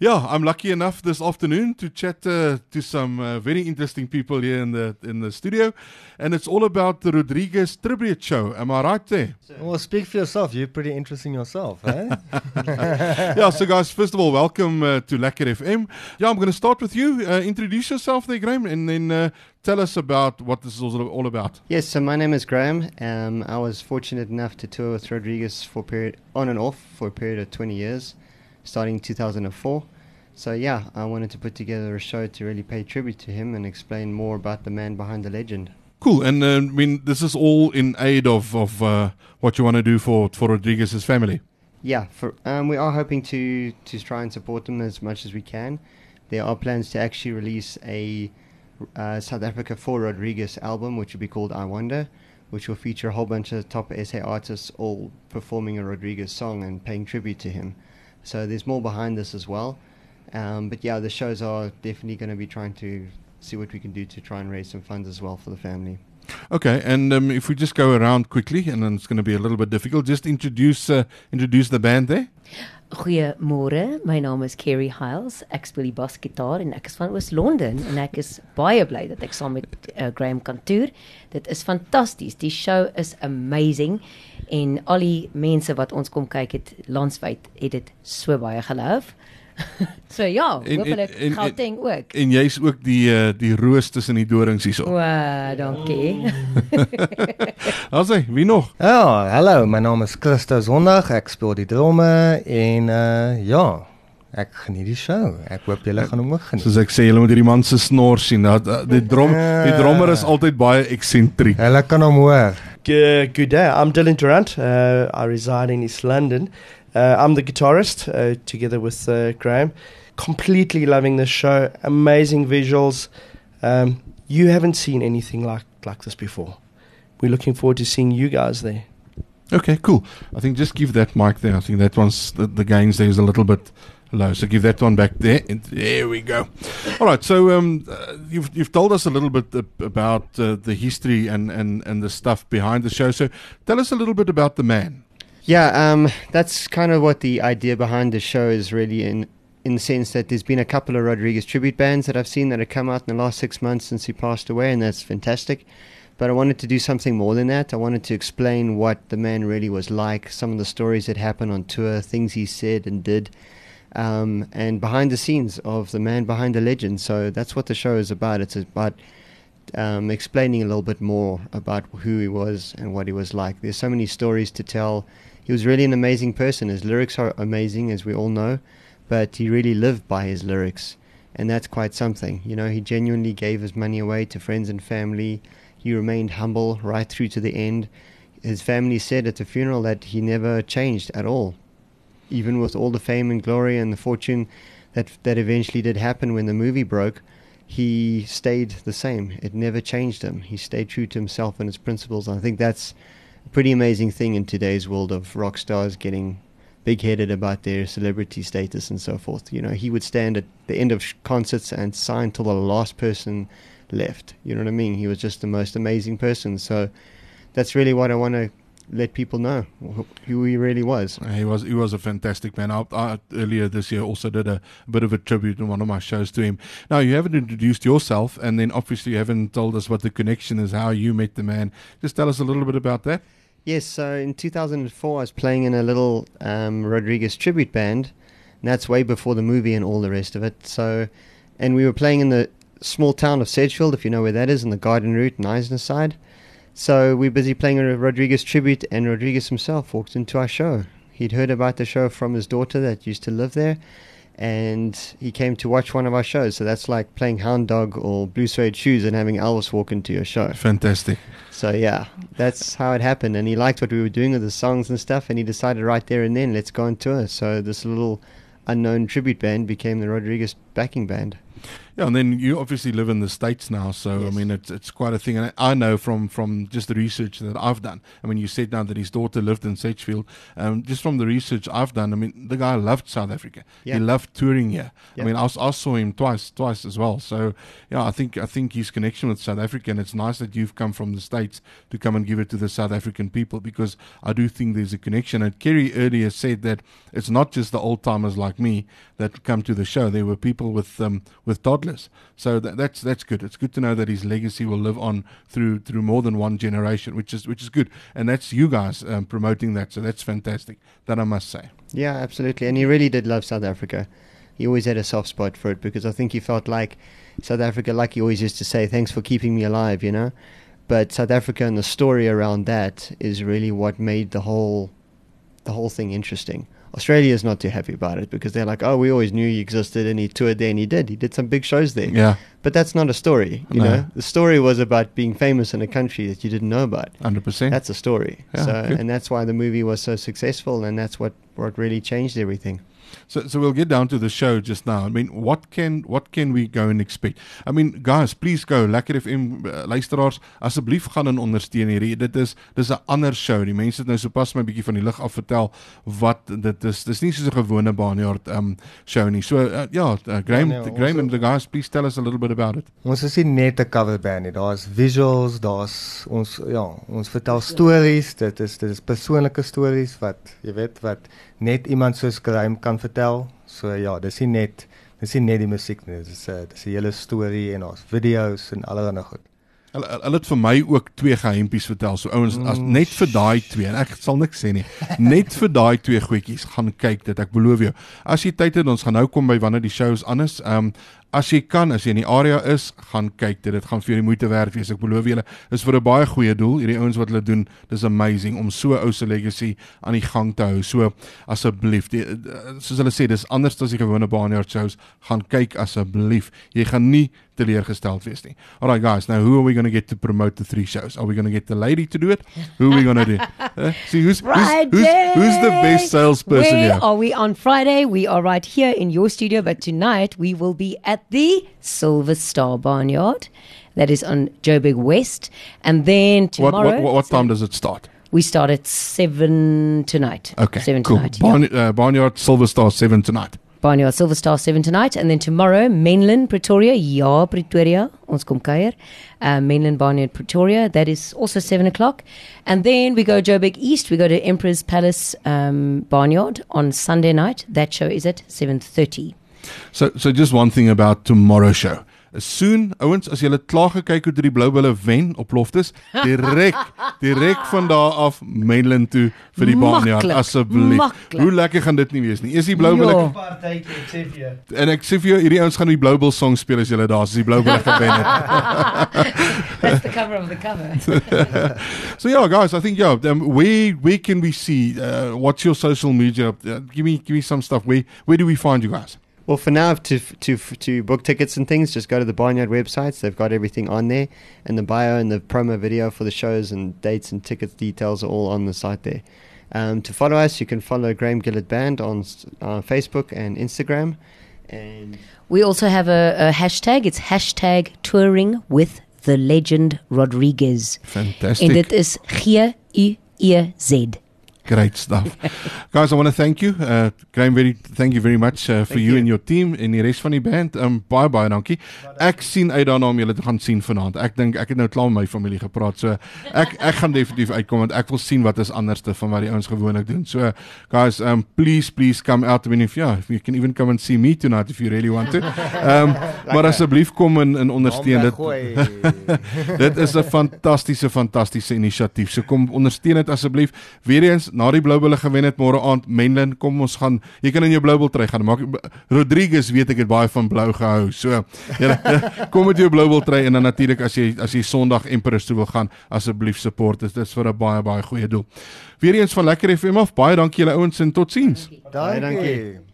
Yeah, I'm lucky enough this afternoon to chat uh, to some uh, very interesting people here in the in the studio, and it's all about the Rodriguez tribute show. Am I right there? Well, speak for yourself. You're pretty interesting yourself, eh? yeah. So, guys, first of all, welcome uh, to Lekker FM. Yeah, I'm going to start with you. Uh, introduce yourself there, Graham, and then uh, tell us about what this is all about. Yes, so my name is Graham. Um, I was fortunate enough to tour with Rodriguez for period on and off for a period of 20 years starting 2004. So yeah, I wanted to put together a show to really pay tribute to him and explain more about the man behind the legend. Cool, and uh, I mean this is all in aid of of uh, what you want to do for for Rodriguez's family. Yeah, for um, we are hoping to to try and support them as much as we can. There are plans to actually release a uh, South Africa for Rodriguez album, which will be called I Wonder, which will feature a whole bunch of top SA artists all performing a Rodriguez song and paying tribute to him. So there's more behind this as well. Um, but yeah, the shows are definitely going to be trying to see what we can do to try and raise some funds as well for the family. Okay, and um, if we just go around quickly, and then it's going to be a little bit difficult, just introduce uh, introduce the band there. Goeiemôre, my naam is Kerry Hiles. Ek speel die basgitaar en ek is van Oos-London en ek is baie bly dat ek saam met uh, Graham kan toer. Dit is fantasties. Die show is amazing en al die mense wat ons kom kyk het landwyd het dit so baie geloof. so ja, hopelik Gauteng ook. En jy's ook die uh, die roos tussen die dorings hierso. O, dankie. Alsy, wie nog? Ja, oh, hallo, my naam is Christo Sondag. Ek speel die drome en uh ja, ek geniet die show. Ek hoop julle gaan hom ook geniet. Soos ek sê, julle moet hierdie man se snor sien. Dat die drom, die drummer is altyd baie eksentriek. Hulle kan hom hoor. Good day. I'm Dylan Durant. Uh, I reside in East London. Uh, I'm the guitarist uh, together with uh, Graham. Completely loving this show. Amazing visuals. Um, you haven't seen anything like, like this before. We're looking forward to seeing you guys there. Okay, cool. I think just give that mic there. I think that one's the, the gains there is a little bit low. So give that one back there. And there we go. All right. So um, uh, you've you've told us a little bit about uh, the history and, and, and the stuff behind the show. So tell us a little bit about the man. Yeah, um, that's kind of what the idea behind the show is really in in the sense that there's been a couple of Rodriguez tribute bands that I've seen that have come out in the last six months since he passed away, and that's fantastic. But I wanted to do something more than that. I wanted to explain what the man really was like, some of the stories that happened on tour, things he said and did, um, and behind the scenes of the man behind the legend. So that's what the show is about. It's about um, explaining a little bit more about who he was and what he was like. There's so many stories to tell he was really an amazing person. His lyrics are amazing, as we all know, but he really lived by his lyrics, and that's quite something. You know, he genuinely gave his money away to friends and family. He remained humble right through to the end. His family said at the funeral that he never changed at all, even with all the fame and glory and the fortune that that eventually did happen when the movie broke. He stayed the same. It never changed him. He stayed true to himself and his principles. And I think that's pretty amazing thing in today's world of rock stars getting big headed about their celebrity status and so forth. You know, he would stand at the end of concerts and sign till the last person left. You know what I mean? He was just the most amazing person. So that's really what I want to let people know who he really was. He was he was a fantastic man. I, I, earlier this year also did a, a, bit of a tribute in one of my shows to him. Now you haven't introduced yourself, and then obviously you haven't told us what the connection is, how you met the man. Just tell us a little bit about that. Yes, so in 2004, I was playing in a little um, Rodriguez tribute band, and that's way before the movie and all the rest of it. So, and we were playing in the small town of Sedgefield, if you know where that is, in the Garden Route, Knysna side. So we're busy playing a Rodriguez tribute, and Rodriguez himself walked into our show. He'd heard about the show from his daughter that used to live there, and he came to watch one of our shows. So that's like playing Hound Dog or Blue Suede Shoes and having Elvis walk into your show. Fantastic. So yeah, that's how it happened. And he liked what we were doing with the songs and stuff, and he decided right there and then, let's go on tour. So this little unknown tribute band became the Rodriguez backing band. Yeah, and then you obviously live in the states now, so Yes. I mean it's it's quite a thing. And I, know from from just the research that I've done. I mean, you said now that his daughter lived in Sedgefield. Um, just from the research I've done, I mean, the guy loved South Africa. Yeah. He loved touring here. Yeah. I mean, I, I saw him twice twice as well. So yeah, I think I think his connection with South Africa, and it's nice that you've come from the states to come and give it to the South African people because I do think there's a connection. And Kerry earlier said that it's not just the old timers like me that come to the show. There were people with um, with toddlers. So that, that's that's good. It's good to know that his legacy will live on through through more than one generation, which is which is good. And that's you guys um, promoting that. So that's fantastic. That I must say. Yeah, absolutely. And he really did love South Africa. He always had a soft spot for it because I think he felt like South Africa, like he always used to say, thanks for keeping me alive, you know? But South Africa and the story around that is really what made the whole the whole thing interesting. Australia is not too happy about it because they're like, oh, we always knew he existed and he toured there and he did. He did some big shows there. Yeah, But that's not a story, you No. know? The story was about being famous in a country that you didn't know about. hundred percent. That's a story. Yeah, so, good. and that's why the movie was so successful, and that's what what really changed everything. So, so we'll get down to the show just now. I mean, what can what can we go and expect? I mean, guys, please go. Lekker FM uh, luisteraars, asseblief gaan en ondersteun hierdie. Dit is dis 'n ander show. Die mense het nou sopas my bietjie van die lig af vertel wat dit is. Dis nie soos 'n gewone Barnyard um show nie. So uh, ja, uh, Graham, Ja, nee, Graham ons- and the guys, please tell us a little bit about it. Ons is nie net 'n cover band nie. Daar's visuals, daar's ons ja, ons vertel stories. Dit is dit is persoonlike stories wat jy weet wat net iemand soos Graham kan vertel. So ja, dis nie net dis nie net die musiek nie. Dis 'n dis 'n hele storie en ons video's en allerlei goed. Hulle hulle het vir my ook twee geheimpies vertel. So ouens, as Mm, net vir daai twee en ek sal niks sê nie. Net vir daai twee goedjies gaan kyk dit. Ek beloof jou. As jy tyd het, ons gaan nou kom by wanneer die shows anders. Ehm um, as jy kan, as jy in die area is, gaan kyk dit. Dit gaan vir jou die moeite werd wees. Ek beloof julle, dis vir 'n baie goeie doel. Hierdie ouens wat hulle doen, dis amazing om so ou se legacy aan die gang te hou. So asseblief, soos hulle sê, dis anders as die gewone barnyard shows. Gaan kyk asseblief. Jy gaan nie teleurgesteld wees nie. All right guys, now who are we going to get to promote the three shows? Are we going to get the lady to do it? Who are we going to do? Uh, see who's, who's who's who's the best salesperson Where here? are we on Friday? We are right here in your studio, but tonight we will be at the Silver Star Barnyard. That is on Joburg West. And then tomorrow. what, what, what time does it start? We start at 7 tonight. Okay, 7 cool. tonight. yeah. Uh, Barnyard Silver Star 7 tonight. Barnyard Silver Star 7 tonight. And then tomorrow, Menlyn Pretoria. Ja, Pretoria. Ons kom kuier. Uh, Menlyn Barnyard, Pretoria. That is also 7 o'clock. And then we go Joburg East. We go to Emperor's Palace um, Barnyard on Sunday night. That show is at 7.30. So so just one thing about tomorrow show. Soon, ouens, as julle klaar gekyk het hoe die Blou Bulle wen op loftes, direk direk van daar af Mainland toe vir die Barnyard Maklik, asseblief. Hoe lekker gaan dit nie wees nie. Eers die Blou Bulle Ja. Partytjie, Xavier. en ek sê vir jou hierdie ouens gaan die Blou Bull song speel as julle daar is, as die Blou Bulle gewen het. That's the cover of the cover. So yeah, guys, I think yeah, um, where where can we see uh, what's your social media? Uh, give me give me some stuff. Where where do we find you guys? Well, for now, to to to book tickets and things, just go to the Barnyard websites. They've got everything on there, and the bio and the promo video for the shows and dates and tickets details are all on the site there. Um, to follow us, you can follow Graham Gilliot Band on uh, Facebook and Instagram, and We also have a, a hashtag. It's hashtag touring with the legend Rodriguez. Fantastic. En dit is G-U-E-Z. Great stuff. Guys, I want to thank you. Uh Graham, very thank you very much uh, for Thank you, you. and your team en die res van die band. Um baie baie dankie. Ek sien uit daarna om julle te gaan sien vanaand. Ek dink ek het nou klaar met my familie gepraat. So ek ek gaan definitief uitkom want ek wil sien wat is anderste van wat die ouens gewoonlik doen. So guys, um please please come out. I mean if yeah, if you can even come and see me tonight if you really want to. Um maar asseblief kom en, en ondersteun dit. Dit is 'n fantastiese fantastiese inisiatief. So kom ondersteun dit asseblief. Weereens na die Blou Bulle gewen het môre aand Menlyn, kom ons gaan. Jy kan in jou Blou Bull trui gaan. Maak Rodriguez weet ek het baie van blou gehou. So jy, kom met jou Blou Bull trui en dan natuurlik as jy as jy Sondag Emperors toe wil gaan, asseblief support. Dit is vir 'n baie baie goeie doel. Weereens van Lekker FM af. Baie dankie julle ouens en totsiens. Baie dankie. Dankie.